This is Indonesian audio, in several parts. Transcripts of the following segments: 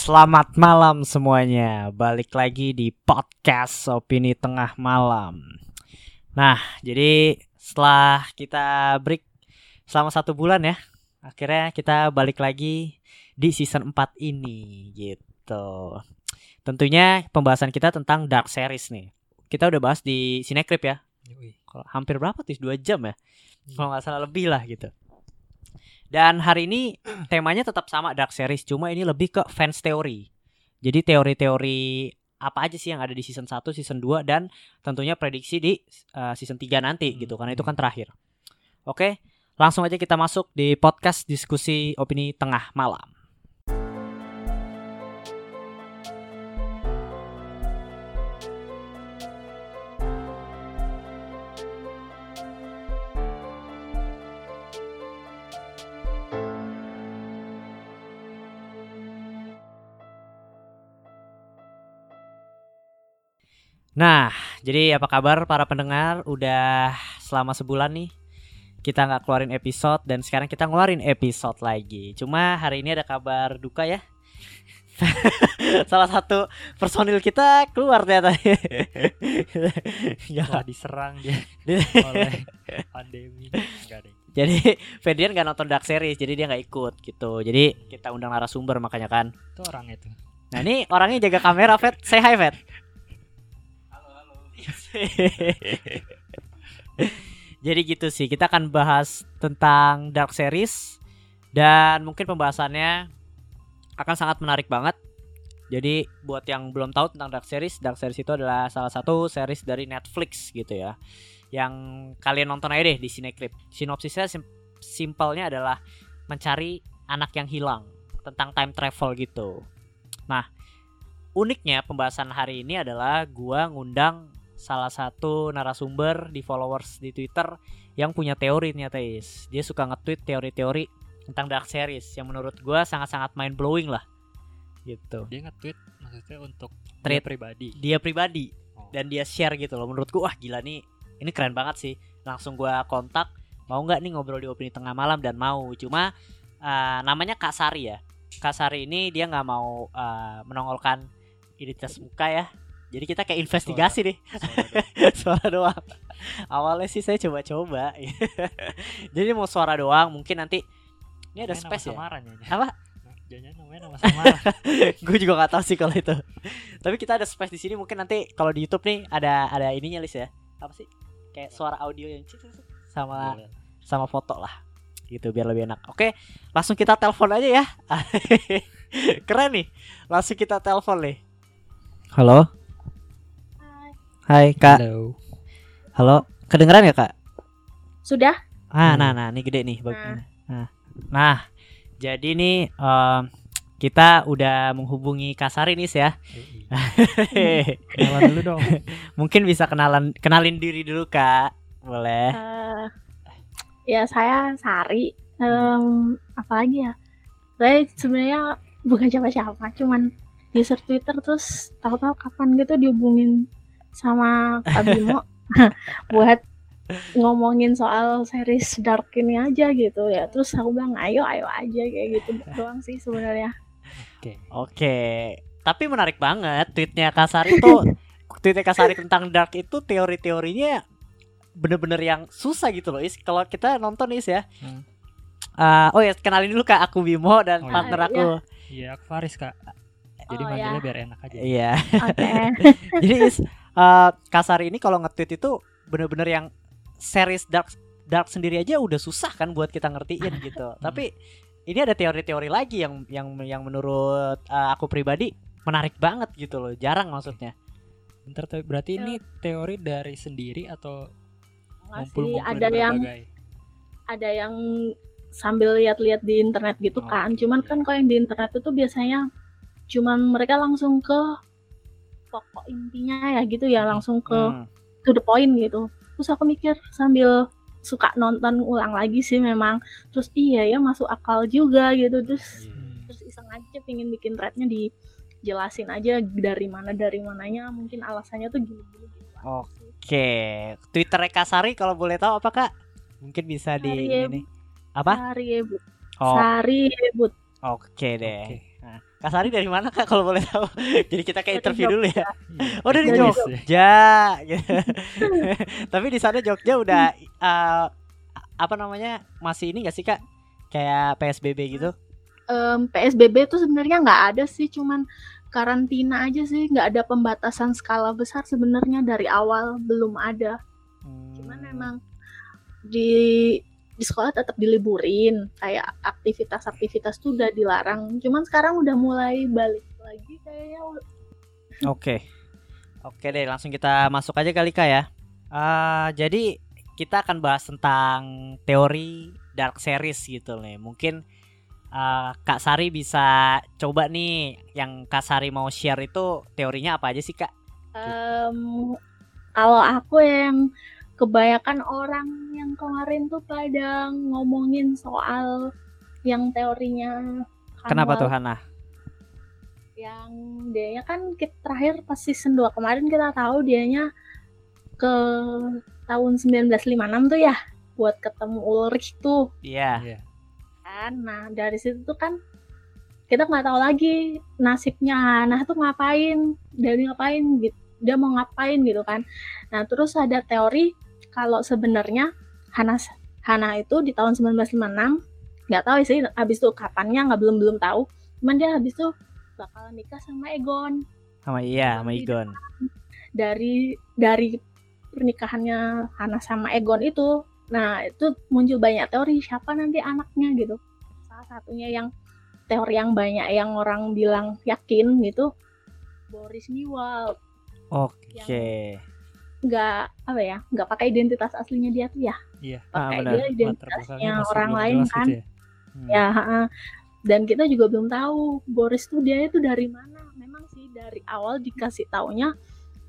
Selamat malam semuanya. Balik lagi di podcast Opini Tengah Malam. Nah, jadi setelah kita break selama satu bulan ya, akhirnya kita balik lagi di season 4 ini gitu. Tentunya pembahasan kita tentang Dark Series nih. Kita udah bahas di Cinecrip ya. Kalau hampir berapa tuh? Dua jam ya? Kalau nggak salah lebih lah gitu. Dan hari ini temanya tetap sama Dark Series, cuma ini lebih ke fans teori. Jadi teori-teori apa aja sih yang ada di season 1, season 2 dan tentunya prediksi di uh, season 3 nanti gitu karena itu kan terakhir. Oke, langsung aja kita masuk di podcast diskusi opini tengah malam. Nah, jadi apa kabar para pendengar? Udah selama sebulan nih kita nggak keluarin episode dan sekarang kita ngeluarin episode lagi. Cuma hari ini ada kabar duka ya. Salah satu personil kita keluar ternyata. ya diserang dia oleh pandemi. Enggak deh. Jadi Ferdian nggak nonton Dark Series, jadi dia nggak ikut gitu. Jadi kita undang narasumber makanya kan. Itu orang itu. Nah ini orangnya jaga kamera, Fed. Say hi, Fed. Jadi gitu sih, kita akan bahas tentang Dark Series dan mungkin pembahasannya akan sangat menarik banget. Jadi buat yang belum tahu tentang Dark Series, Dark Series itu adalah salah satu series dari Netflix gitu ya. Yang kalian nonton aja deh di Cinecrip. Sinopsisnya sim simpelnya adalah mencari anak yang hilang tentang time travel gitu. Nah, uniknya pembahasan hari ini adalah gua ngundang salah satu narasumber di followers di Twitter yang punya teori ternyata is. Dia suka nge-tweet teori-teori tentang Dark Series yang menurut gua sangat-sangat mind blowing lah. Gitu. Dia nge-tweet maksudnya untuk Tweet. dia pribadi. Dia pribadi Oh. dan dia share gitu loh. Menurutku wah gila nih. Ini keren banget sih. Langsung gua kontak, mau nggak nih ngobrol di opini tengah malam dan mau. Cuma uh, namanya Kak Sari ya. Kak Sari ini dia nggak mau uh, menongolkan identitas muka ya. Jadi kita kayak investigasi nih suara doang. Awalnya sih saya coba-coba. Jadi mau suara doang, mungkin nanti ini ada Namanya space ya. samaran ya. Apa? Jangan namanya nama samaran. Gue juga gak tahu sih kalau itu. Tapi kita ada space di sini mungkin nanti kalau di YouTube nih ada ada ininya list ya. Apa sih? Kayak suara audio yang cik, cik, cik, sama Boleh. sama foto lah. Gitu biar lebih enak. Oke, langsung kita telepon aja ya. Keren nih. Langsung kita telepon nih. Halo. Hai Kak. Halo. Halo. Kedengeran ya Kak? Sudah? Ah, Hmm. nah, nah, ini gede nih. Nah. Nah, nah, jadi nih em, kita udah menghubungi Kasari nih ya. Kenalan dulu dong. Mungkin bisa kenalan kenalin diri dulu Kak. Boleh. Eh, ya saya Sari. Em, apa lagi ya? Saya sebenarnya bukan siapa-siapa, cuman user Twitter terus tahu-tahu kapan gitu dihubungin sama Kak Bimo buat ngomongin soal series Dark ini aja gitu ya. Terus aku bilang ayo ayo aja kayak gitu doang sih sebenarnya. Oke. Oke. Tapi menarik banget tweetnya Kasari tuh. tweetnya Kasari tentang Dark itu teori-teorinya bener-bener yang susah gitu loh Is. Kalau kita nonton Is ya. Hmm. Eh, oh ya kenalin dulu Kak aku Bimo dan Oh, iya. partner Ah, aku. Iya, aku Faris, Kak. Jadi Oh, manggilnya ya. biar enak aja. Iya. Oke. Jadi Is, eh, Kasari ini kalau nge-tweet itu bener-bener yang series dark dark sendiri aja udah susah kan buat kita ngertiin gitu. Tapi ini ada teori-teori lagi yang yang yang menurut eh, aku pribadi menarik banget gitu loh. Jarang maksudnya. Bentar, berarti ini teori dari sendiri atau Nggak sih, ngumpul-ngumpul ada dari yang berbagai? ada yang sambil lihat-lihat di internet gitu Oh, kan. Cuman iya. kan kalau yang di internet itu biasanya cuman mereka langsung ke pokok intinya ya gitu ya, langsung ke Hmm. to the point gitu. Terus aku mikir sambil suka nonton ulang lagi sih memang. Terus iya ya masuk akal juga gitu. Terus Hmm. terus iseng aja pengen bikin threadnya dijelasin aja dari mana dari mananya mungkin alasannya tuh gini-gini gitu. Oke, Twitter Kasari kalau boleh tahu apa kak? Mungkin bisa di Sari ini nih. Apa? Sari Ebut. Oh, Sari oke deh. Oke. Nah, Kak Sari dari mana kak kalau boleh tahu? Jadi kita kayak interview dulu ya. Oh dari Jogja. Gitu. Tapi di sana Jogja udah eh, apa namanya masih ini gak sih kak? Kayak PSBB gitu? Em, PSBB itu sebenarnya nggak ada sih, cuman karantina aja sih, nggak ada pembatasan skala besar sebenarnya dari awal belum ada. Cuman Hmm. emang di di sekolah tetap diliburin, kayak aktivitas-aktivitas tuh udah dilarang. Cuman sekarang udah mulai balik lagi kayaknya. Oke, oke deh langsung kita masuk aja kali kak ya. Ah, jadi kita akan bahas tentang teori dark series gitu nih. Mungkin ah, Kak Sari bisa coba nih yang Kak Sari mau share itu teorinya apa aja sih kak? Em, kalau aku yang kebanyakan orang yang kemarin tuh pada ngomongin soal yang teorinya Kenapa tuh Hana? yang dianya kan kita terakhir pas season 2 kemarin kita tahu dianya ke tahun 1956 tuh ya buat ketemu Ulrich tuh Iya. Iya. kan nah dari situ tuh kan kita nggak tahu lagi nasibnya Hana tuh ngapain dari ngapain gitu dia mau ngapain gitu kan nah terus ada teori kalau sebenarnya Hana Hana itu di tahun 1956 nggak tahu sih habis itu kapannya nggak belum belum tahu cuman dia habis itu bakalan nikah sama Egon Sama iya, sama Igon. dari dari pernikahannya Hana sama Egon itu nah itu muncul banyak teori siapa nanti anaknya gitu salah satunya yang teori yang banyak yang orang bilang yakin gitu Boris Newald Oke. Nggak apa ya nggak pakai identitas aslinya dia tuh ya Iya. Ah, pakai benar. dia identitasnya orang lain jelas kan gitu ya. Hmm. ya dan kita juga belum tahu Boris tuh dia itu dari mana memang sih dari awal dikasih taunya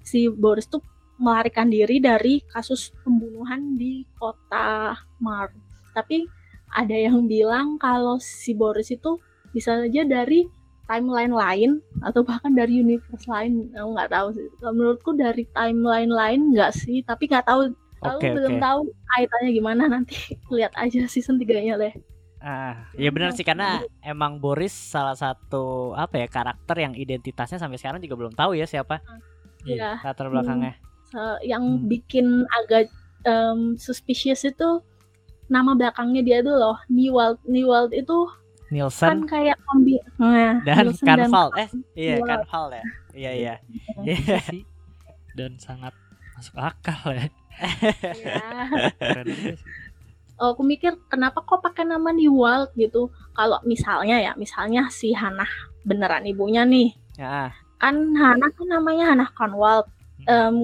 si Boris tuh melarikan diri dari kasus pembunuhan di kota Mar tapi ada yang bilang kalau si Boris itu bisa saja dari timeline lain atau bahkan dari universe lain aku nggak tahu sih. Menurutku dari timeline lain nggak sih tapi nggak tahu. Aku Oke, belum tahu kaitannya gimana nanti lihat aja season 3 nya deh. Ah, ya benar sih karena emang Boris salah satu apa ya karakter yang identitasnya sampai sekarang juga belum tahu ya siapa. Iya. latar belakangnya. Se- yang Hmm. bikin agak em, suspicious itu nama belakangnya dia tuh loh Newald Newald itu kan Nielsen kayak kombi nah, dan Nielsen Canval. Eh, iya Newald. Canval ya. Iya iya. Iya sih. Dan sangat masuk akal ya. Iya. Oh, aku mikir kenapa kok pakai nama Newald gitu kalau misalnya ya misalnya si Hannah beneran ibunya nih Ya. kan Hannah kan namanya Hannah Conwald Hmm. Em,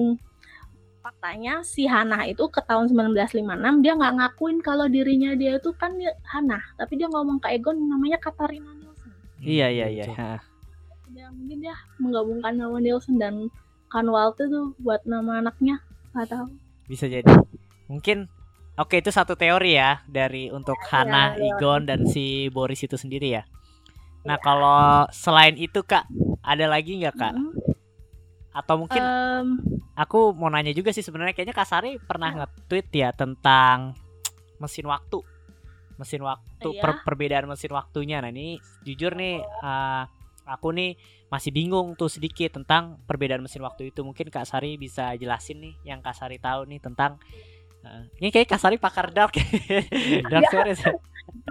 faktanya si Hannah itu ke tahun 1956 dia nggak ngakuin kalau dirinya dia itu kan Hannah tapi dia ngomong ke Egon namanya Katarina Nielsen Iya iya iya. Ha. dia mungkin dia menggabungkan nama Nielsen dan Conwald itu buat nama anaknya nggak tahu Bisa jadi. Mungkin Oke itu satu teori ya dari untuk Hana, iya. Igon dan si Boris itu sendiri ya. Nah kalau selain itu kak ada lagi nggak kak? Mm. Atau mungkin Em, aku mau nanya juga sih sebenarnya kayaknya Kasari pernah nge-tweet ya tentang mesin waktu. Mesin waktu Iya. per- perbedaan mesin waktunya. Nah, ini jujur nih eh, aku nih masih bingung tuh sedikit tentang perbedaan mesin waktu itu. Mungkin Kak Sari bisa jelasin nih yang Kak Sari tahu nih tentang eh, ini kayak Kak Sari pakar dark. dark series. ya?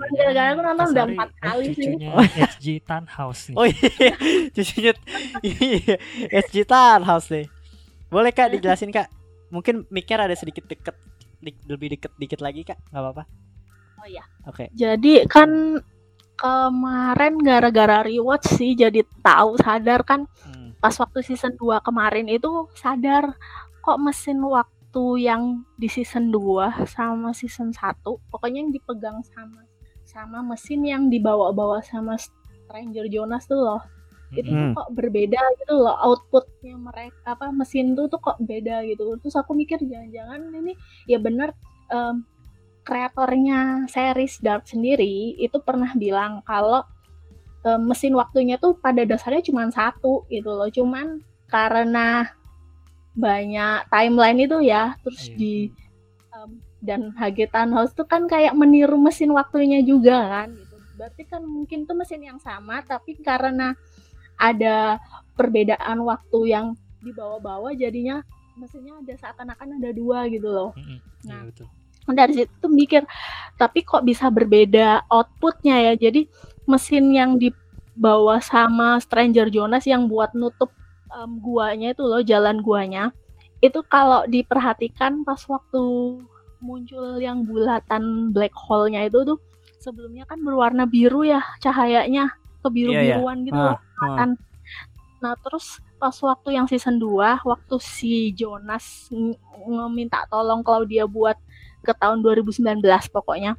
Gara-gara aku nonton udah empat eh, kali sih cucunya HG Tannhaus nih. Oh iya, cucunya iya, SG House nih. Boleh Kak dijelasin Kak? Mungkin mic-nya ada sedikit deket di- lebih deket dikit lagi Kak, nggak apa-apa. Oh iya. Oke. jadi kan kemarin gara-gara rewatch sih jadi tahu sadar kan Hmm. pas waktu season 2 kemarin itu sadar kok mesin waktu yang di season 2 sama season 1 pokoknya yang dipegang sama sama mesin yang dibawa-bawa sama Stranger Jonas tuh loh. Itu tuh Hmm. kok berbeda gitu loh outputnya mereka apa mesin tuh tuh kok beda gitu. Terus aku mikir jangan-jangan ini ya bener em, kreatornya series Dark sendiri itu pernah bilang kalau em, mesin waktunya tuh pada dasarnya cuma satu gitu loh. Cuman karena banyak timeline itu ya terus Iya. di em, dan HG Thanos tuh kan kayak meniru mesin waktunya juga kan gitu berarti kan mungkin tuh mesin yang sama tapi karena ada perbedaan waktu yang dibawa-bawa jadinya mesinnya ada seakan-akan ada dua gitu loh. Mm-mm. Nah. Betul. dari situ tuh mikir tapi kok bisa berbeda outputnya ya jadi mesin yang dibawa sama Stranger Jonas yang buat nutup em, guanya itu loh jalan guanya itu kalau diperhatikan pas waktu muncul yang bulatan black hole-nya itu tuh sebelumnya kan berwarna biru ya cahayanya kebiru biruan gitu Ah, loh kan. Nah, terus pas waktu yang season 2, waktu si Jonas ngeminta tolong Claudia buat ke tahun 2019 pokoknya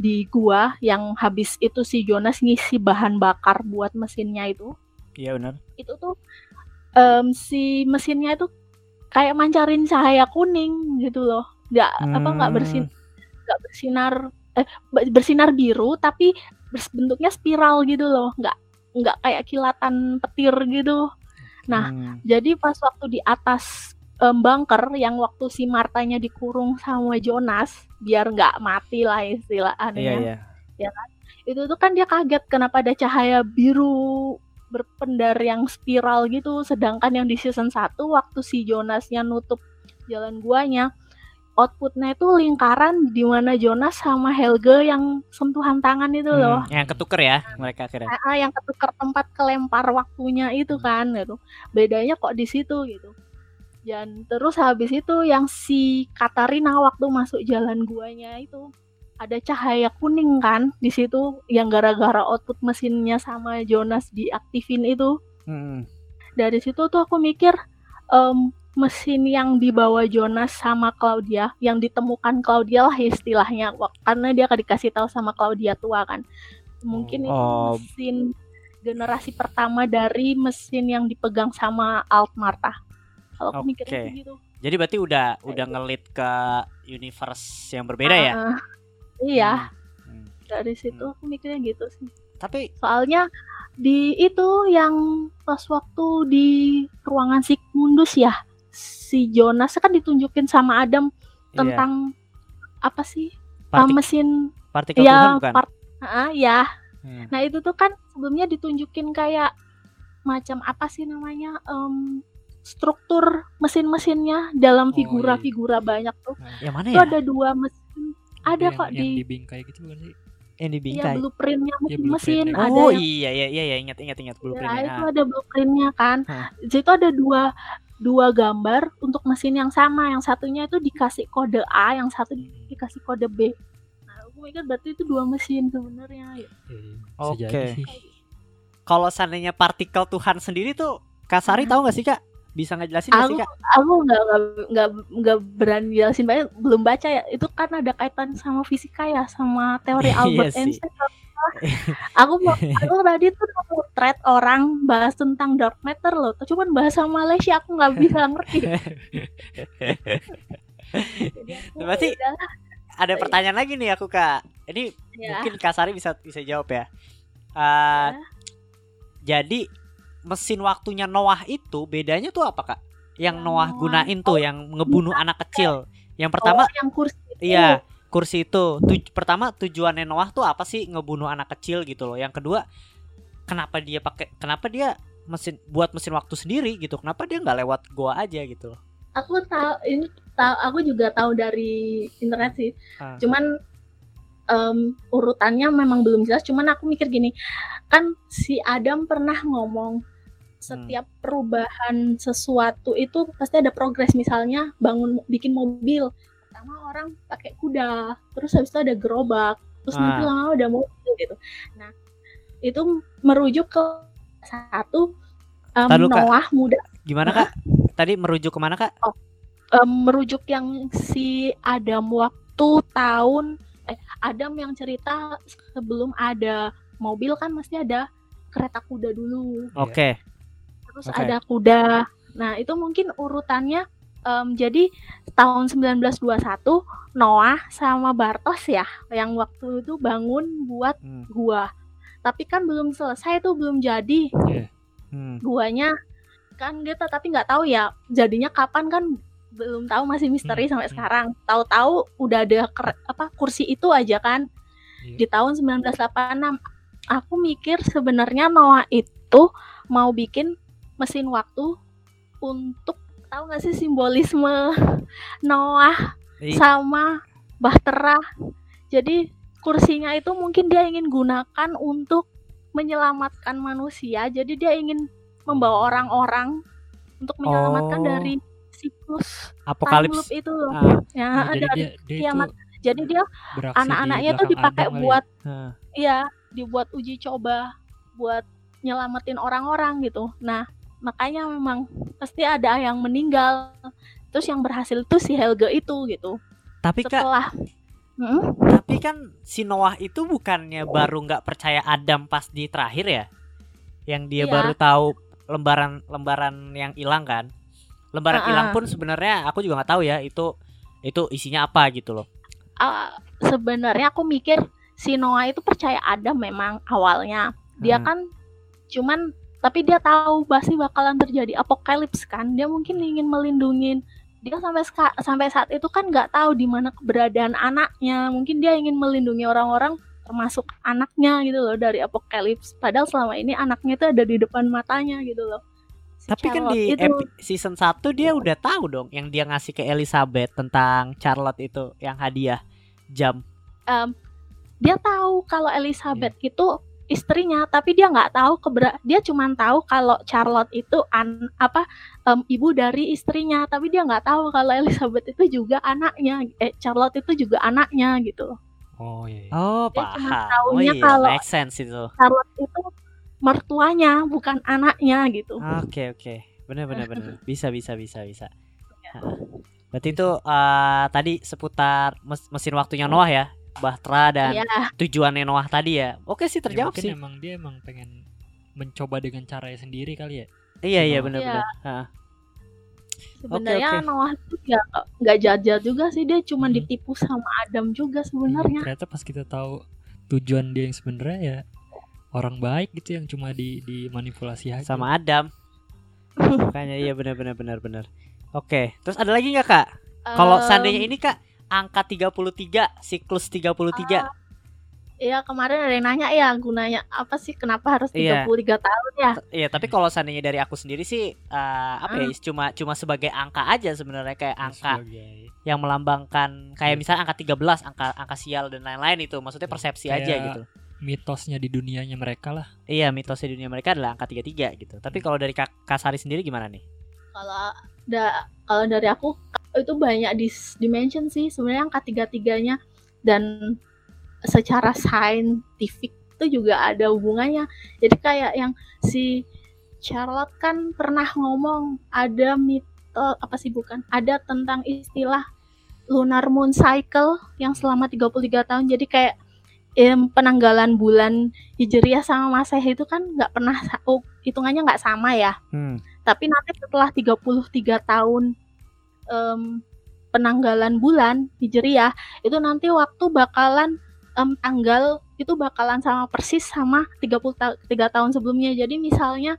di gua yang habis itu si Jonas ngisi bahan bakar buat mesinnya itu. Iya benar. Itu tuh em, si mesinnya itu kayak mancarin cahaya kuning gitu loh. Nggak apa nggak Hmm. bersin nggak bersinar eh be- bersinar biru tapi bentuknya spiral gitu loh. Nggak nggak kayak kilatan petir gitu. Nah, Hmm. jadi pas waktu di atas em, bunker yang waktu si Martanya dikurung sama Jonas biar nggak mati lah Iya istilahnya. iya. Itu tuh kan dia kaget kenapa ada cahaya biru berpendar yang spiral gitu sedangkan yang di season 1 waktu si Jonasnya nutup jalan guanya outputnya itu lingkaran di mana Jonas sama Helge yang sentuhan tangan itu loh. Hmm, Yang ketuker ya mereka akhirnya. Ah, ah, yang ketukar tempat kelempar waktunya itu kan gitu. Bedanya kok di situ gitu. Dan terus habis itu yang si Katarina waktu masuk jalan guanya itu ada cahaya kuning kan di situ yang gara-gara output mesinnya sama Jonas diaktifin itu. Hmm. Dari situ tuh aku mikir em, mesin yang dibawa Jonas sama Claudia yang ditemukan Claudia lah istilahnya karena dia akan dikasih tahu sama Claudia tua kan mungkin itu Oh. mesin generasi pertama dari mesin yang dipegang sama Alt Marta kalau aku mikirnya Oke. kayak gitu Jadi berarti udah udah ngelit ke universe yang berbeda ya? Iya Hmm. dari situ aku mikirnya gitu sih Tapi soalnya di itu yang pas waktu di ruangan Sigmundus ya si Jonas kan ditunjukin sama Adam iya, tentang apa sih partik- uh, mesin partikel Tuhan ya bukan? part Ah, ya Hmm. nah itu tuh kan sebelumnya ditunjukin kayak macam apa sih namanya em, struktur mesin-mesinnya dalam Oh, iya. figura-figura banyak tuh Yang mana itu ya? ada dua mesin ada yang, kok yang di dibingkai gitu bukan sih? Yang ya dibingkai. blueprintnya Iya, mesin-mesin blueprintnya. ada oh yang iya iya iya iya ingat ingat ingat Ya, blueprintnya. itu Ah. ada blueprintnya kan. Hah. Di situ ada dua dua gambar untuk mesin yang sama. Yang satunya itu dikasih kode A, yang satu Hmm. dikasih kode B. Nah, aku mikir berarti itu dua mesin sebenarnya. Ya. Iya, iya. Oke. Jadi sih. Kalau seandainya partikel Tuhan sendiri tuh Kasari Hmm. tahu nggak sih kak? Bisa ngejelasin nggak sih Aku kak? aku nggak nggak- nggak berani jelasin banyak, belum baca ya. Itu kan ada kaitan sama fisika ya, sama teori Iya Albert. Einstein. aku aku tadi tuh thread orang bahas tentang dark matter loh. Cuman bahasa Malaysia aku nggak bisa ngerti. Jadi aku, Berarti ya Ada pertanyaan lagi nih aku kak. Ini ya. mungkin Kasari bisa bisa jawab ya. Eh, Jadi mesin waktunya Noah itu bedanya tuh apa kak? Yang Noah Noah- gunain tuh yang ngebunuh anak kecil. Yang pertama Oh, yang kursi. Iya, kursi itu. Tuj- pertama tujuannya Noah tuh apa sih ngebunuh anak kecil gitu loh. Yang kedua, kenapa dia pakai kenapa dia mesin buat mesin waktu sendiri gitu. Kenapa dia nggak lewat gua aja gitu loh. Aku tahu ini tahu aku juga tahu dari internet sih. Ah. Cuman em, urutannya memang belum jelas. Cuman aku mikir gini, kan si Adam pernah ngomong setiap perubahan sesuatu itu pasti ada progres. Misalnya bangun bikin mobil, pertama orang pakai kuda, terus habis itu ada gerobak, terus nanti Ah. lama-lama ada mobil gitu. Nah itu merujuk ke satu em, Ntar dulu, Kak. Noah muda Gimana kak? Tadi merujuk ke mana kak? em, merujuk yang si Adam waktu tahun eh Adam yang cerita sebelum ada mobil kan mesti ada kereta kuda dulu. Oke. Terus Oke. ada kuda nah itu mungkin urutannya em, jadi tahun 1921 Noah sama Bartos ya yang waktu itu bangun buat Hmm. gua tapi kan belum selesai tuh belum jadi Hmm. guanya kan kita tapi nggak tahu ya jadinya kapan kan belum tahu masih misteri Hmm, sampai hmm. sekarang tahu-tahu udah ada ker- apa kursi itu aja kan Iya. di tahun 1986 aku mikir sebenarnya Noah itu mau bikin mesin waktu untuk tahu nggak sih simbolisme Noah I- sama Bahtera. Jadi kursinya itu mungkin dia ingin gunakan untuk menyelamatkan manusia. Jadi dia ingin membawa orang-orang untuk menyelamatkan Oh. dari siklus Apokalips. itu loh. Ah, Ya, jadi dari dia, dia itu kiamat. Jadi dia anak-anaknya di tuh dipakai Adam ya? buat ah. Iya, dibuat uji coba buat nyelamatin orang-orang gitu. Nah, makanya memang pasti ada yang meninggal. Terus yang berhasil itu si Helge itu gitu. Tapi kak, Setelah Mm, tapi kan si Noah itu bukannya baru nggak percaya Adam pas di terakhir ya? Yang dia Iya. baru tahu lembaran-lembaran yang hilang kan? Lembaran Ah, hilang ah. pun sebenarnya aku juga nggak tahu ya itu itu isinya apa gitu loh. ah, sebenarnya aku mikir si Noah itu percaya Adam memang awalnya. Dia Hmm. kan cuman tapi dia tahu pasti bakalan terjadi apokalips kan. Dia mungkin ingin melindungi dia sampai sampai saat itu kan nggak tahu di mana keberadaan anaknya. Mungkin dia ingin melindungi orang-orang termasuk anaknya gitu loh dari apokalips. Padahal selama ini anaknya itu ada di depan matanya gitu loh. Si Tapi kan di itu season 1 dia udah tahu dong yang dia ngasih ke Elizabeth tentang Charlotte itu yang hadiah jam. em, dia tahu kalau Elizabeth Iya. itu istrinya tapi dia nggak tahu kebera dia cuma tahu kalau Charlotte itu an apa em, ibu dari istrinya tapi dia nggak tahu kalau Elizabeth itu juga anaknya eh Charlotte itu juga anaknya gitu Oh iya. iya. Oh, Dia cuma paham. Oh taunya iya, kalau- make sense itu. Charlotte itu mertuanya bukan anaknya gitu Oke, oke. Benar benar benar. Bisa bisa bisa bisa. Heeh. Berarti itu eh, tadi seputar mes- mesin waktunya Noah ya, Bahtera dan Iya tujuannya Noah tadi ya. Oke sih Ya, terjawab mungkin sih. emang dia emang pengen mencoba dengan caranya sendiri kali ya. Iya iya Noah. benar Iya. benar. Heeh. sebenarnya oke. Noah itu ya nggak jajal juga sih dia cuma Hmm. ditipu sama Adam juga Iya, sebenarnya ternyata pas kita tahu tujuan dia yang sebenarnya ya orang baik gitu yang cuma di dimanipulasi aja. Sama Adam. Makanya iya benar benar benar benar. Oke, terus ada lagi nggak Kak? Kalau seandainya ini Kak angka 33, siklus 33. Iya kemarin ada yang nanya ya gunanya apa sih kenapa harus Iya. 33 tahun ya? Iya, tapi kalau seandainya dari aku sendiri sih eh, apa ya? Cuma cuma sebagai angka aja sebenarnya kayak Ya, angka sebagai- yang melambangkan kayak Iya. misalnya angka 13, angka angka sial dan lain-lain itu. Maksudnya Iya, persepsi kayak- aja gitu. mitosnya di dunianya mereka lah. Iya, mitosnya dunia mereka adalah angka 33 gitu. Tapi kalau dari Kak Kasari sendiri gimana nih? Kalau da, kalau dari aku itu banyak dis dimension sih sebenarnya angka tiga tiganya dan secara saintifik itu juga ada hubungannya. Jadi kayak yang si Charlotte kan pernah ngomong ada mito apa sih bukan? Ada tentang istilah lunar moon cycle yang selama 33 tahun. Jadi kayak em, penanggalan bulan Hijriah sama Masehi itu kan nggak pernah oh, hitungannya nggak sama ya Hmm. tapi nanti setelah 33 tahun em, penanggalan bulan Hijriah itu nanti waktu bakalan em, tanggal itu bakalan sama persis sama 33 tahun sebelumnya. Jadi misalnya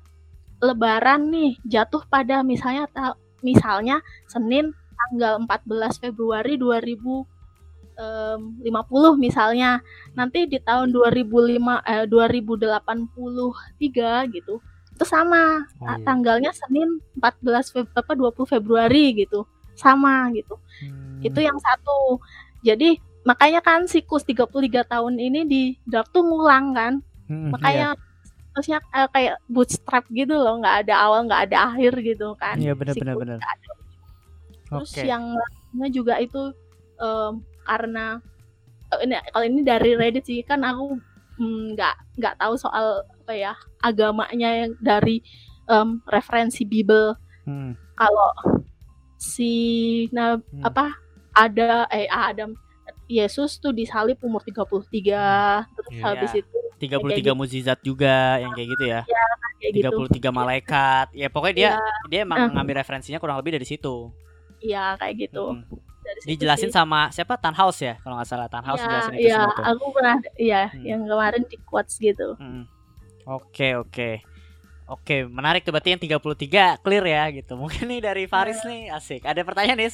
lebaran nih jatuh pada misalnya ta- misalnya Senin tanggal 14 Februari 2050 misalnya. Nanti di tahun 2005 eh, 2083 gitu itu sama. Oh, iya. tanggalnya Senin 14 Feb apa 20 Februari gitu sama gitu Hmm. itu yang satu jadi makanya kan siklus 33 tahun ini di Dark tuh ngulang kan Hmm, makanya terusnya eh, kayak bootstrap gitu loh nggak ada awal nggak ada akhir gitu kan Iya, benar, benar, benar. terus Oke. yang lainnya juga itu em, karena eh, ini kalau ini dari Reddit sih kan aku mm, nggak nggak tahu soal apa ya agamanya yang dari em, referensi Bible Hmm. kalau si nah Hmm. apa ada eh Adam Yesus tuh disalib umur 33 terus Iya. habis itu 33 mukjizat juga yang kayak gitu ya. kayak gitu 33 malaikat. Ya pokoknya dia Iya. dia emang Eh. ngambil referensinya kurang lebih dari situ. Iya kayak gitu Hmm. Dari situ Dijelasin sih. sama siapa? Tanhaus ya kalau nggak salah. Tanhaus Iya, jelasin itu iya, semua tuh. aku pernah iya Hmm. yang kemarin di quotes gitu. Mm. Oke oke Oke menarik tuh berarti yang 33 clear ya gitu Mungkin nih dari Faris Iya. nih asik Ada pertanyaan nih ya?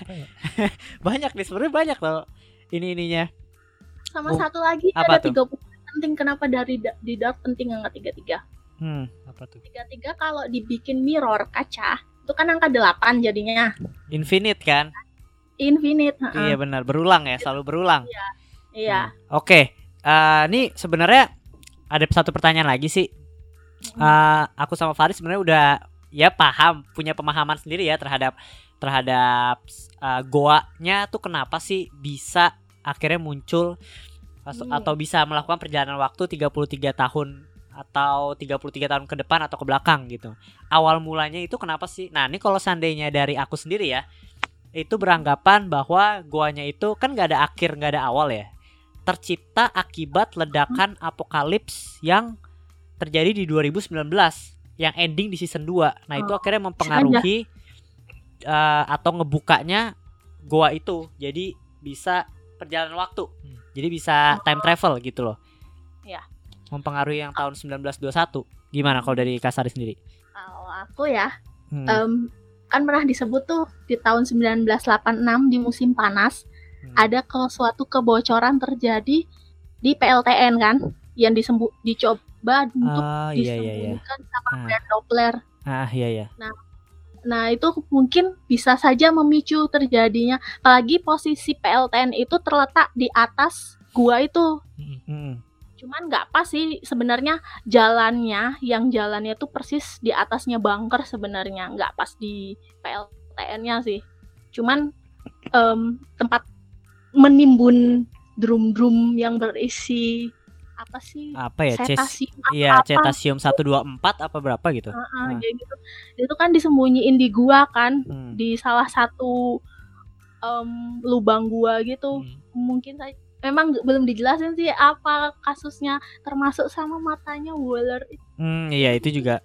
Banyak nih sebenarnya banyak loh Ini ininya Sama Oh, satu lagi apa ada tuh? 30 penting kenapa dari da- di dark penting angka 33. Hmm. Apa tuh? tiga-tiga kalau dibikin mirror kaca itu kan angka 8 jadinya Infinite kan? infinite heeh. Iya benar, berulang ya, selalu berulang. iya Oke, eh, ini sebenarnya ada satu pertanyaan lagi sih. Eh, aku sama Faris sebenarnya udah ya paham, punya pemahaman sendiri ya terhadap terhadap eh, goanya tuh kenapa sih bisa akhirnya muncul Hmm. atau bisa melakukan perjalanan waktu 33 tahun atau 33 tahun ke depan atau ke belakang gitu. Awal mulanya itu kenapa sih? Nah, ini kalau seandainya dari aku sendiri ya, itu beranggapan bahwa goanya itu kan nggak ada akhir, nggak ada awal ya tercipta akibat ledakan apokalips yang terjadi di 2019 yang ending di season 2. Nah, itu Oh, akhirnya mempengaruhi eh, atau ngebukanya goa itu. Jadi bisa perjalanan waktu. Hmm. Jadi bisa time travel gitu loh. Ya. Mempengaruhi yang tahun 1921. Gimana kalau dari Kasari sendiri? kalau aku ya Hmm. em, kan pernah disebut tuh di tahun 1986 di musim panas Hmm. ada ke suatu kebocoran terjadi di PLTN kan yang disembuh dicoba untuk Ah, iya iya iya. sama Ah. band Doppler. Ah, iya iya. Nah, itu mungkin bisa saja memicu terjadinya apalagi posisi PLTN itu terletak di atas gua itu. Hmm. Cuman nggak pas sih sebenarnya jalannya, yang jalannya tuh persis di atasnya bunker sebenarnya, nggak pas di PLTN-nya sih. Cuman em, tempat menimbun drum-drum yang berisi apa sih? Apa ya? Cetasium apa Iya, cetasium 124 apa berapa gitu? Heeh, Ah. kayak gitu. Itu kan disembunyiin di gua kan, Hmm. di salah satu em, lubang gua gitu. Mm. Mungkin saya memang belum dijelasin sih apa kasusnya termasuk sama matanya Waller itu. Hmm, iya itu juga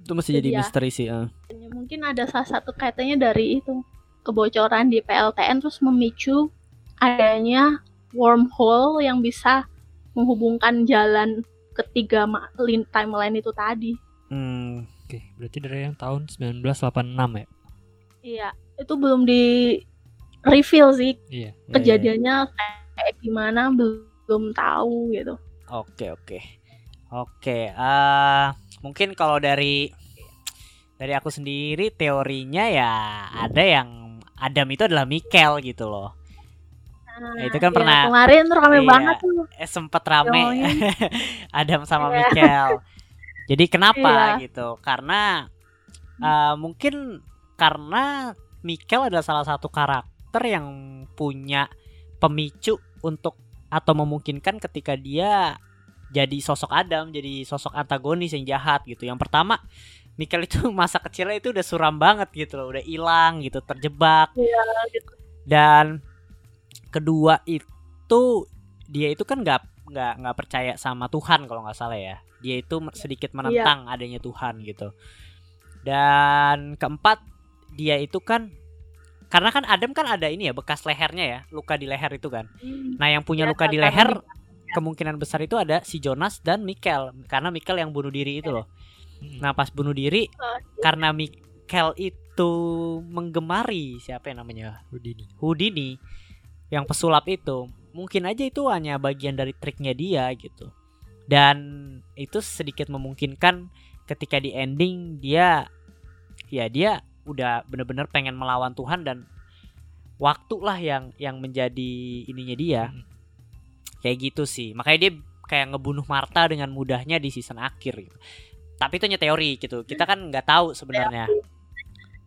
itu mesti jadi Iya. misteri sih. eh. Mungkin ada salah satu kaitannya dari itu kebocoran di PLTN terus memicu adanya wormhole yang bisa menghubungkan jalan ketiga timeline itu tadi. Hmm, Oke, berarti dari yang tahun 1986 ya? Iya, itu belum di reveal sih Iya. iya, kejadiannya kayak gimana belum tahu gitu. Oke oke oke. eh mungkin kalau dari dari aku sendiri teorinya ya ada yang Adam itu adalah Mikel gitu loh. Nah, itu kan iya, pernah- kemarin tuh rame iya. banget tuh. Eh sempet rame. Adam sama Iya. Mikel. Jadi kenapa Iya. gitu? Karena eh, mungkin karena Mikel adalah salah satu karakter yang punya pemicu untuk atau memungkinkan ketika dia jadi sosok Adam, jadi sosok antagonis yang jahat gitu. Yang pertama, Mikel itu masa kecilnya itu udah suram banget gitu loh, udah hilang gitu, terjebak. Iya, gitu. Dan kedua itu dia itu kan nggak nggak nggak percaya sama Tuhan kalau nggak salah ya. Dia itu Iya. sedikit menentang adanya Tuhan gitu. Dan keempat dia itu kan karena kan Adam kan ada ini ya bekas lehernya ya, luka di leher itu kan. Hmm. Nah, yang punya Ya, luka di leher kemungkinan besar itu ada si Jonas dan Mikel karena Mikel yang bunuh diri itu loh. Mm-mm. Nah, pas bunuh diri Oh, karena Mikel itu menggemari siapa yang namanya Houdini. Houdini yang pesulap itu mungkin aja itu hanya bagian dari triknya dia gitu. Dan itu sedikit memungkinkan ketika di ending dia ya dia udah bener-bener pengen melawan Tuhan dan waktu lah yang yang menjadi ininya dia. Mm. kayak gitu sih. Makanya dia kayak ngebunuh Marta dengan mudahnya di season akhir gitu. Tapi itu hanya teori gitu. Kita kan nggak tahu sebenarnya.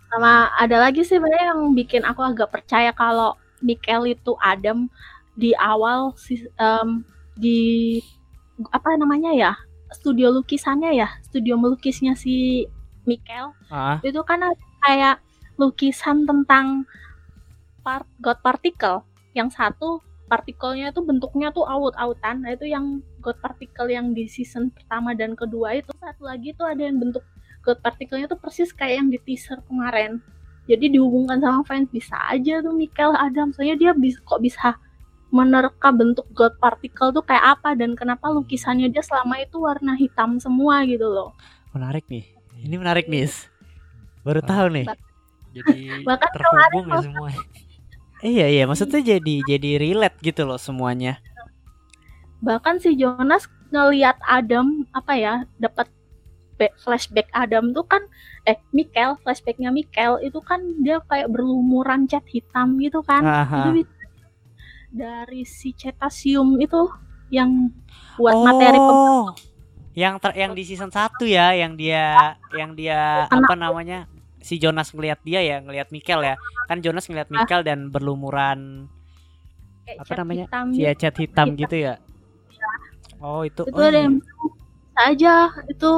Sama ada lagi sih sebenarnya yang bikin aku agak percaya kalau Mikel itu Adam di awal si- em, di apa namanya ya studio lukisannya ya studio melukisnya si Mikel. Ah. Itu kan kayak lukisan tentang part God particle. Yang satu partikelnya itu bentuknya tuh aut-autan nah itu yang God particle yang di season pertama dan kedua itu. Satu lagi tuh ada yang bentuk God partikelnya tuh persis kayak yang di teaser kemarin jadi dihubungkan sama fans bisa aja tuh Michael Adam soalnya dia bisa kok bisa menerka bentuk God particle tuh kayak apa? Dan kenapa lukisannya dia selama itu warna hitam semua gitu loh. Menarik nih. Ini menarik nih baru tahu nih. Jadi Bahkan terhubung ya semua. Iya iya. Maksudnya jadi jadi relate gitu loh semuanya. bahkan si Jonas ngelihat Adam apa ya dapat be- flashback Adam tuh kan eh Mikel flashbacknya Mikel itu kan dia kayak berlumuran cat hitam gitu kan dari si cetasium itu yang buat materi pem- Oh. Yang ter yang di season 1 ya, yang dia yang dia Anak. apa namanya? Si Jonas ngelihat dia ya, ngelihat Mikel ya. Kan Jonas ngelihat Ah. Mikel dan berlumuran kayak apa cat namanya? hitam ya cat hitam Hitam. gitu ya. Oh, itu. itu oh, ada iya. yang aja itu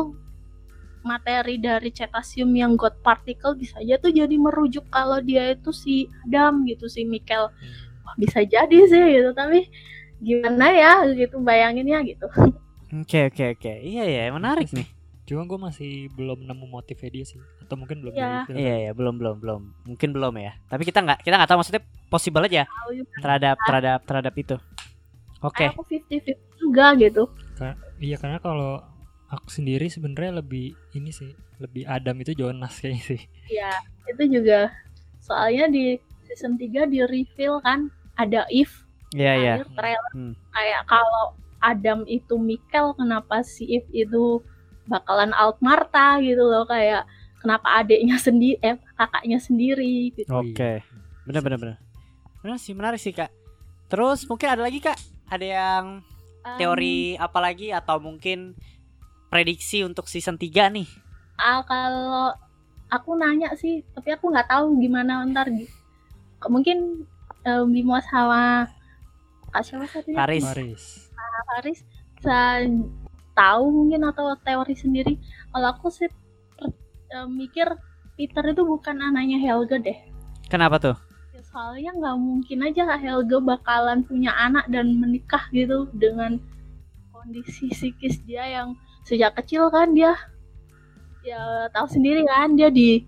materi dari cetasium yang God particle bisa aja tuh jadi merujuk kalau dia itu si Adam gitu si Mikel Wah, bisa jadi sih gitu tapi gimana ya gitu bayanginnya gitu Oke, oke, oke. Iya ya, menarik nih. Cuma gue masih belum nemu motifnya dia sih. Atau mungkin belum Iya. di Iya ya, belum belum belum. Mungkin belum ya. Tapi kita nggak kita nggak tahu maksudnya possible aja terhadap terhadap terhadap itu. Oke. aku 50-50 juga gitu Iya karena kalau aku sendiri sebenarnya lebih ini sih lebih Adam itu Jonas kayaknya sih. ya itu juga soalnya di season 3 di reveal kan ada if Iya iya. akhir trailer Hmm. kayak kalau Adam itu Mikel kenapa si If itu bakalan Alt Marta gitu loh kayak kenapa adiknya sendiri eh kakaknya sendiri gitu. Oke. iya. Benar benar benar. Benar sih menarik sih, Kak. Terus mungkin ada lagi, Kak? Ada yang teori apa lagi atau mungkin prediksi untuk season 3 nih? ah, kalau aku nanya sih tapi aku nggak tahu gimana ntar mungkin eh, Bimo sama Kak siapa satunya Paris. Paris. Kak Faris bisa tahu mungkin atau teori sendiri kalau aku sih per- eh, mikir Peter itu bukan anaknya Helga deh Kenapa tuh? Ya, soalnya nggak mungkin aja Helga bakalan punya anak dan menikah gitu dengan kondisi psikis dia yang sejak kecil kan dia. Ya tahu sendiri kan dia di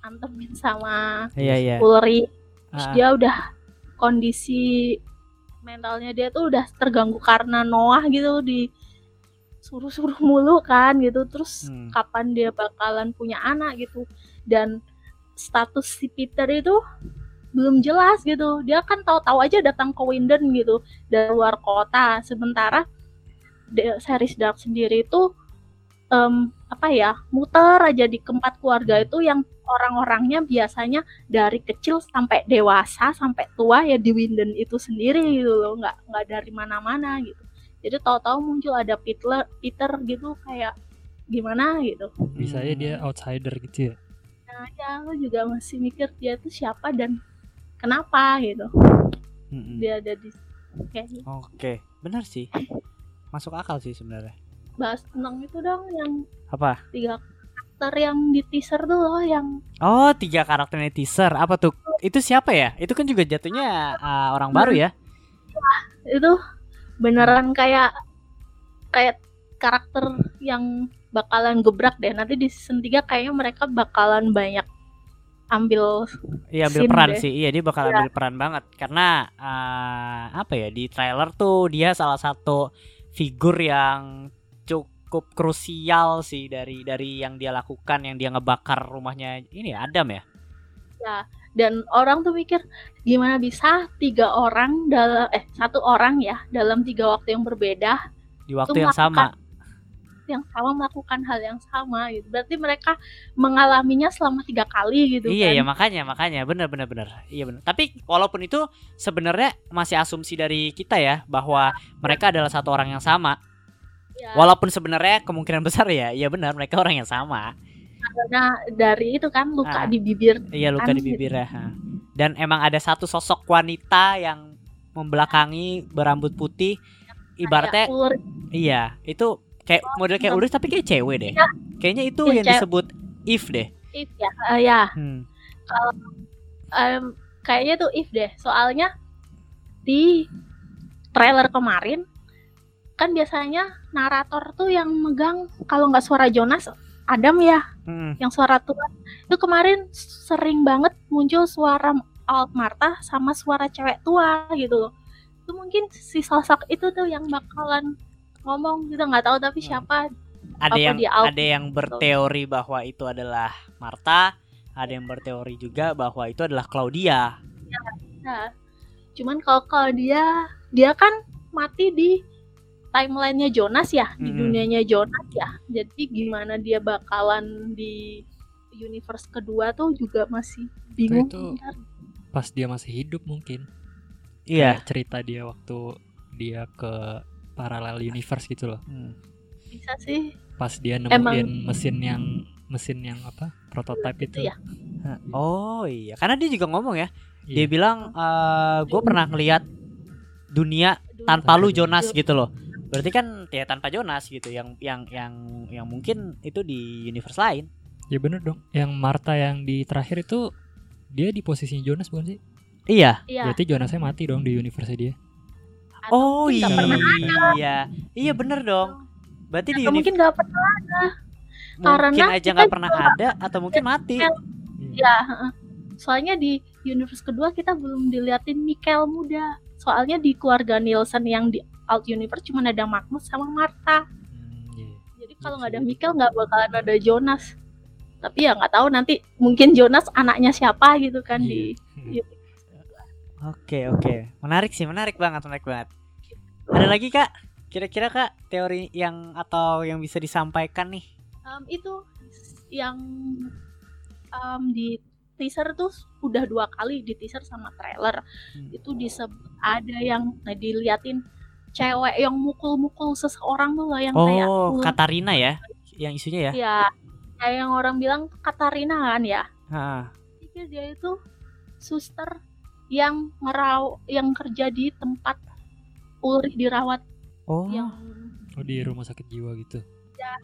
antemin sama Iya iya. Ulri terus Ah, dia udah kondisi mentalnya dia tuh udah terganggu karena Noah gitu di suruh-suruh mulu kan gitu. Terus Hmm. kapan dia bakalan punya anak gitu. Dan status si Peter itu belum jelas gitu. Dia kan tahu-tahu aja datang ke Winden gitu dari luar kota. Sementara series Dark sendiri itu em, apa ya muter aja di keempat keluarga itu yang orang-orangnya biasanya dari kecil sampai dewasa sampai tua ya di Winden itu sendiri gitu loh nggak nggak dari mana-mana gitu jadi tahu-tahu muncul ada Peter Peter gitu kayak gimana gitu Bisa aja dia hmm. outsider gitu ya. nah ya aku juga masih mikir dia tuh siapa dan kenapa gitu mm-mm. dia ada di kayak Oke, benar sih. Masuk akal sih sebenarnya. bahas tentang itu dong yang Apa? tiga karakter yang di teaser tuh loh yang Oh, tiga karakternya teaser. Apa tuh? Itu siapa ya? Itu kan juga jatuhnya uh, orang baru ya? itu beneran kayak kayak karakter yang bakalan gebrak deh nanti di season 3 kayaknya mereka bakalan banyak ambil Iya ambil Scene peran deh. sih. Iya dia bakal Iya. ambil peran banget karena uh, apa ya di trailer tuh dia salah satu figur yang cukup krusial sih dari dari yang dia lakukan yang dia ngebakar rumahnya ini ya, Adam ya. dan orang tuh mikir gimana bisa tiga orang dalam eh satu orang ya dalam tiga waktu yang berbeda Di waktu yang sama. Yang sama melakukan hal yang sama gitu berarti mereka mengalaminya selama tiga kali gitu Iya kan ya makanya makanya benar benar benar. Iya benar. Tapi walaupun itu sebenarnya masih asumsi dari kita ya bahwa mereka adalah satu orang yang sama. Ya, Walaupun sebenarnya kemungkinan besar ya, iya benar mereka orang yang sama. karena dari itu kan luka Ah. di bibir Iya luka Kan di gitu. bibir ya. ha. Dan emang ada satu sosok wanita yang membelakangi berambut putih. Ibaratnya iya itu kayak model kayak Ulrich tapi kayak cewek deh. Iya. Kayaknya itu Iya, yang cewek. disebut if deh. if ya Eh, ya Hmm. em, kayaknya tuh if deh soalnya di trailer kemarin kan biasanya narator tuh yang megang kalau nggak suara Jonas Adam ya Hmm. yang suara tua itu kemarin sering banget muncul suara Alt Marta sama suara cewek tua gitu loh itu mungkin si sosok itu tuh yang bakalan ngomong kita nggak tahu tapi Hmm. siapa Ada Apa yang di out- ada yang berteori bahwa itu adalah Marta, ada yang berteori juga bahwa itu adalah Claudia. Nah, cuman kalau kalau dia dia kan mati di timelinenya Jonas ya di Mm-mm. dunianya Jonas ya jadi gimana dia bakalan di universe kedua tuh juga masih bingung itu- Ntar Pas dia masih hidup mungkin. Iya. Cerita dia waktu dia ke parallel universe gitu loh. Hmm. bisa sih Pas dia nemuin Emang- mesin yang mesin yang apa? Prototype itu. ya Oh iya, karena dia juga ngomong ya. Dia Iya. bilang gue pernah ngelihat dunia tanpa lu Jonas gitu loh. Berarti kan ya tanpa Jonas gitu yang yang yang yang mungkin itu di universe lain. Ya bener dong. Yang Martha yang di terakhir itu dia di posisinya Jonas bukan sih? Iya. iya Berarti Jonasnya mati dong di universe dia. Atau Oh iya. pernah Iya. Iya bener dong. Berarti di atau universe mungkin nggak pernah mungkin karena aja nggak pernah juga- ada atau mungkin mati. Iya. ya heeh. soalnya di universe kedua kita belum diliatin Mikael muda soalnya di keluarga Nielsen yang di alt universe cuma ada Magnus sama Martha Hmm, iya. jadi kalau Iya nggak ada. Mikael nggak bakalan ada Jonas tapi ya nggak tahu nanti mungkin Jonas anaknya siapa gitu kan di Iya. Oke oke, menarik sih, menarik banget, menarik banget. Ada lagi kak? Kira-kira kak teori yang atau yang bisa disampaikan nih? Em, itu yang em, di teaser tuh udah dua kali di teaser sama trailer Hmm. itu disebut ada yang nah, diliatin cewek yang mukul-mukul seseorang tuh loh yang kayak Oh. Katarina ya, yang isunya ya? ya kayak yang orang bilang Katarina kan ya Ha. pikir dia itu suster yang ngerau yang kerja di tempat Ulrich dirawat. Oh, yang Oh di rumah sakit jiwa gitu.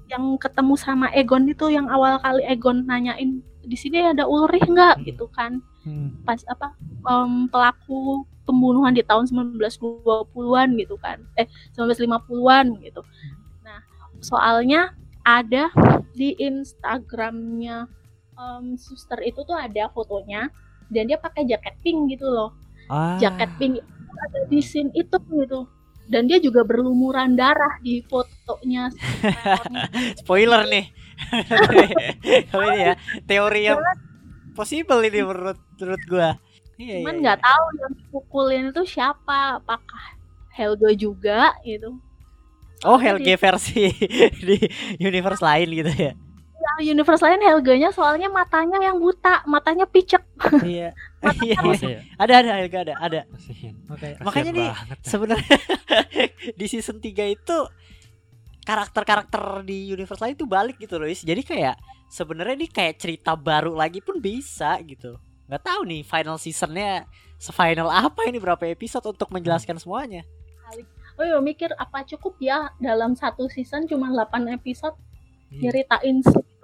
yang ketemu sama Egon itu yang awal kali Egon nanyain di sini ada Ulrich nggak? Hmm. gitu kan. Hmm. pas apa em, pelaku pembunuhan di tahun 1920-an gitu kan. Eh 1950-an gitu. Nah soalnya ada di Instagramnya em, suster itu tuh ada fotonya dan dia pakai jaket pink gitu loh Ah. jaket pink ada di scene itu gitu dan dia juga berlumuran darah di fotonya. Spoiler nih. Kalau ini ya, teori yang possible ini menurut menurut gua. Iya, cuman iya, nggak iya. tahu yang pukulin itu siapa apakah Helga juga gitu Oh, Helge versi di universe lain gitu ya. Di universe lain Helganya soalnya matanya yang buta matanya picek Iya. Iya, iya. Masa ya? Ada ada Helga ada, ada. Makanya, Kasihan makanya nih sebenarnya di season 3 itu karakter-karakter di universe lain itu balik gitu loh jadi kayak sebenarnya ini kayak cerita baru lagi pun bisa gitu nggak tahu nih final seasonnya sefinal apa ini berapa episode untuk menjelaskan semuanya oh iya mikir apa cukup ya dalam satu season cuma 8 episode Iya. nyeritain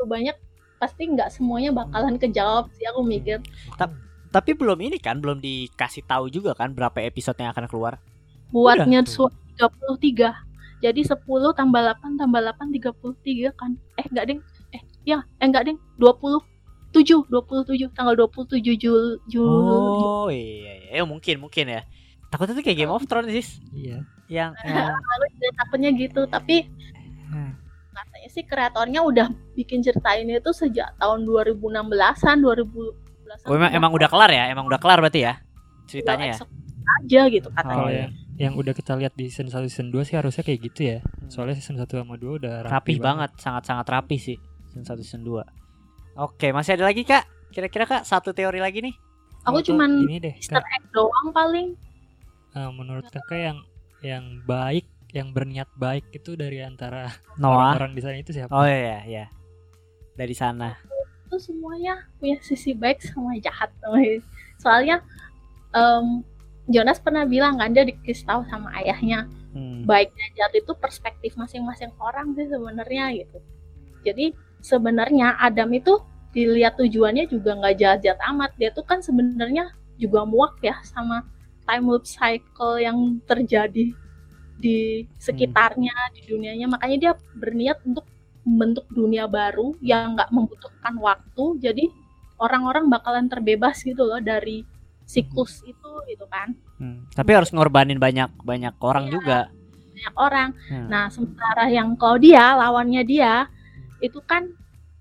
segitu banyak pasti nggak semuanya bakalan kejawab sih aku mikir Makanya. tapi belum ini kan belum dikasih tahu juga kan berapa episode yang akan keluar buatnya su- 33 jadi 10 tambah 8 tambah 8 33 kan eh enggak ding eh ya eh enggak ding 27 27 tanggal 27 Jul Jul oh iya, iya. Eh, mungkin mungkin ya takutnya tuh kayak Game of Thrones sih Iya. yang, yang Lalu juga takutnya gitu tapi. Katanya sih kreatornya udah bikin cerita ini tuh sejak tahun 2016an 2012an oh, emang, emang udah kelar ya emang udah kelar berarti ya ceritanya ya aja gitu Oh, katanya Kalau iya. yang yang udah kita lihat di season 1 season 2 sih harusnya kayak gitu ya. Hmm. Soalnya season 1 sama 2 udah rapi, rapi banget, sangat-sangat rapi sih season 1 season 2. Oke, masih ada lagi Kak? Kira-kira Kak satu teori lagi nih? aku Atau cuman ini deh, Easter egg doang paling eh, menurut Kakak yang yang baik, yang berniat baik itu dari antara Noah. orang di sana itu siapa? Oh iya iya. Dari sana. itu semuanya punya sisi baik sama jahat soalnya em, Jonas pernah bilang kan dia dikasih tahu sama ayahnya Hmm. baik dan jahat itu perspektif masing-masing orang sih sebenarnya gitu jadi sebenarnya Adam itu dilihat tujuannya juga nggak jahat-jahat amat dia tuh kan sebenarnya juga muak ya sama time loop cycle yang terjadi di sekitarnya di dunianya makanya dia berniat untuk membentuk dunia baru yang nggak membutuhkan waktu jadi orang-orang bakalan terbebas gitu loh dari siklus itu gitu kan Hmm. Tapi harus ngorbanin banyak banyak orang Iya. juga. banyak orang Hmm. Nah, sementara yang Claudia, lawannya dia, itu kan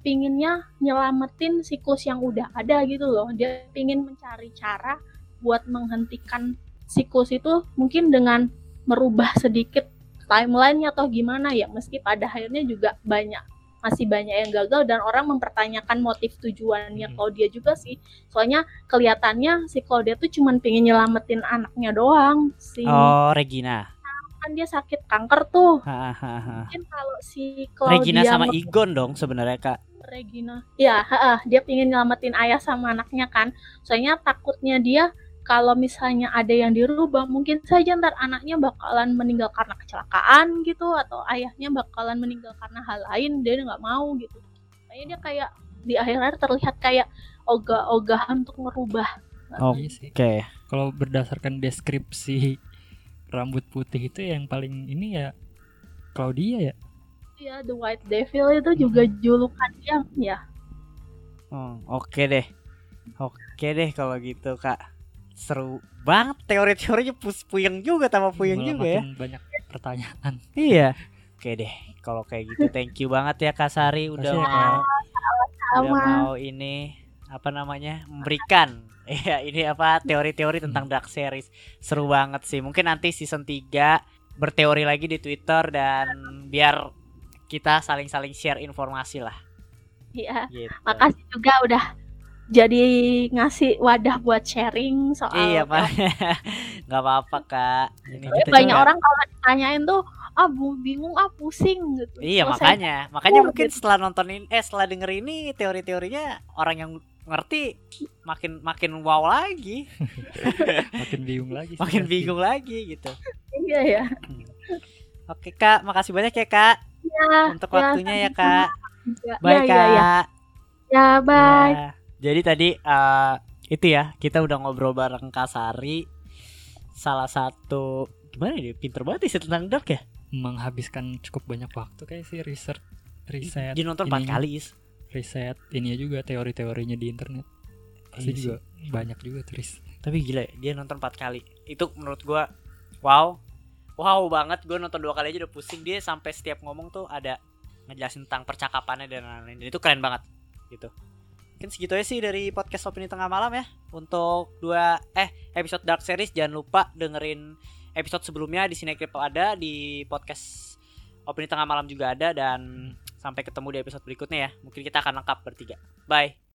pinginnya nyelamatin siklus yang udah ada gitu loh. Dia pingin mencari cara buat menghentikan siklus itu mungkin dengan merubah sedikit timelinenya atau gimana ya meski pada akhirnya juga banyak masih banyak yang gagal dan orang mempertanyakan motif tujuannya Hmm. Claudia juga sih soalnya kelihatannya si Claudia tuh cuman pengen nyelamatin anaknya doang si Oh, Regina. kan dia sakit kanker tuh Hahaha. mungkin kalau si Claudia Regina sama Igon dong sebenarnya Kak. Regina ya ha-ha, dia pengen nyelamatin ayah sama anaknya kan soalnya takutnya dia kalau misalnya ada yang dirubah mungkin saja ntar anaknya bakalan meninggal karena kecelakaan gitu atau ayahnya bakalan meninggal karena hal lain dia nggak mau gitu kayaknya dia kayak di akhir-akhir terlihat kayak ogah-ogahan untuk merubah Oh, Iya sih. Oke. Kalau berdasarkan deskripsi rambut putih itu yang paling ini ya Claudia ya. ya The White Devil itu juga julukan dia ya Hmm, Oke deh. Oke deh kalau gitu Kak. Seru banget teori-teorinya pus puyeng juga tambah puyeng juga ya. makin banyak pertanyaan. Iya. Oke deh. Kalau kayak gitu thank you banget ya Kak Sari udah Makasih ya, mau sama udah mau ini apa namanya memberikan ya ini apa teori-teori tentang dark series seru banget sih mungkin nanti season 3 berteori lagi di Twitter dan biar kita saling-saling share informasi lah ya gitu. makasih juga udah jadi ngasih wadah buat sharing soal Iya pak, nggak apa-apa kak. Ini kita banyak juga- orang kalau ditanyain tuh ah bu- bingung ah pusing gitu Iya Terus saya- makanya, makanya Oh, mungkin gitu. setelah nonton ini, eh setelah denger ini teori-teorinya orang yang ngerti makin makin wow lagi, Makin bingung lagi. sih makin bingung lagi gitu. iya ya Oke kak, makasih banyak ya kak ya untuk ya, waktunya ya kak. ya, Bye ya, kak. ya, ya. ya bye Ya. Jadi tadi eh, itu ya kita udah ngobrol bareng Kak Sari, salah satu gimana dia pinter banget sih tentang dark ya. menghabiskan cukup banyak waktu kayak sih research riset Dia nonton empat kali is. riset ini juga teori-teorinya di internet pasti Iya sih. juga banyak juga tulis Tapi gila ya, dia nonton empat kali. Itu menurut gua wow. Wow banget gue nonton dua kali aja udah pusing dia sampai setiap ngomong tuh ada ngejelasin tentang percakapannya dan lain-lain. Dan itu keren banget gitu. Mungkin segitu aja sih dari podcast opini tengah malam ya. Untuk dua eh episode Dark Series jangan lupa dengerin episode sebelumnya di sini Crypto ada di podcast opini tengah malam juga ada dan sampai ketemu di episode berikutnya ya. Mungkin kita akan lengkap bertiga. Bye.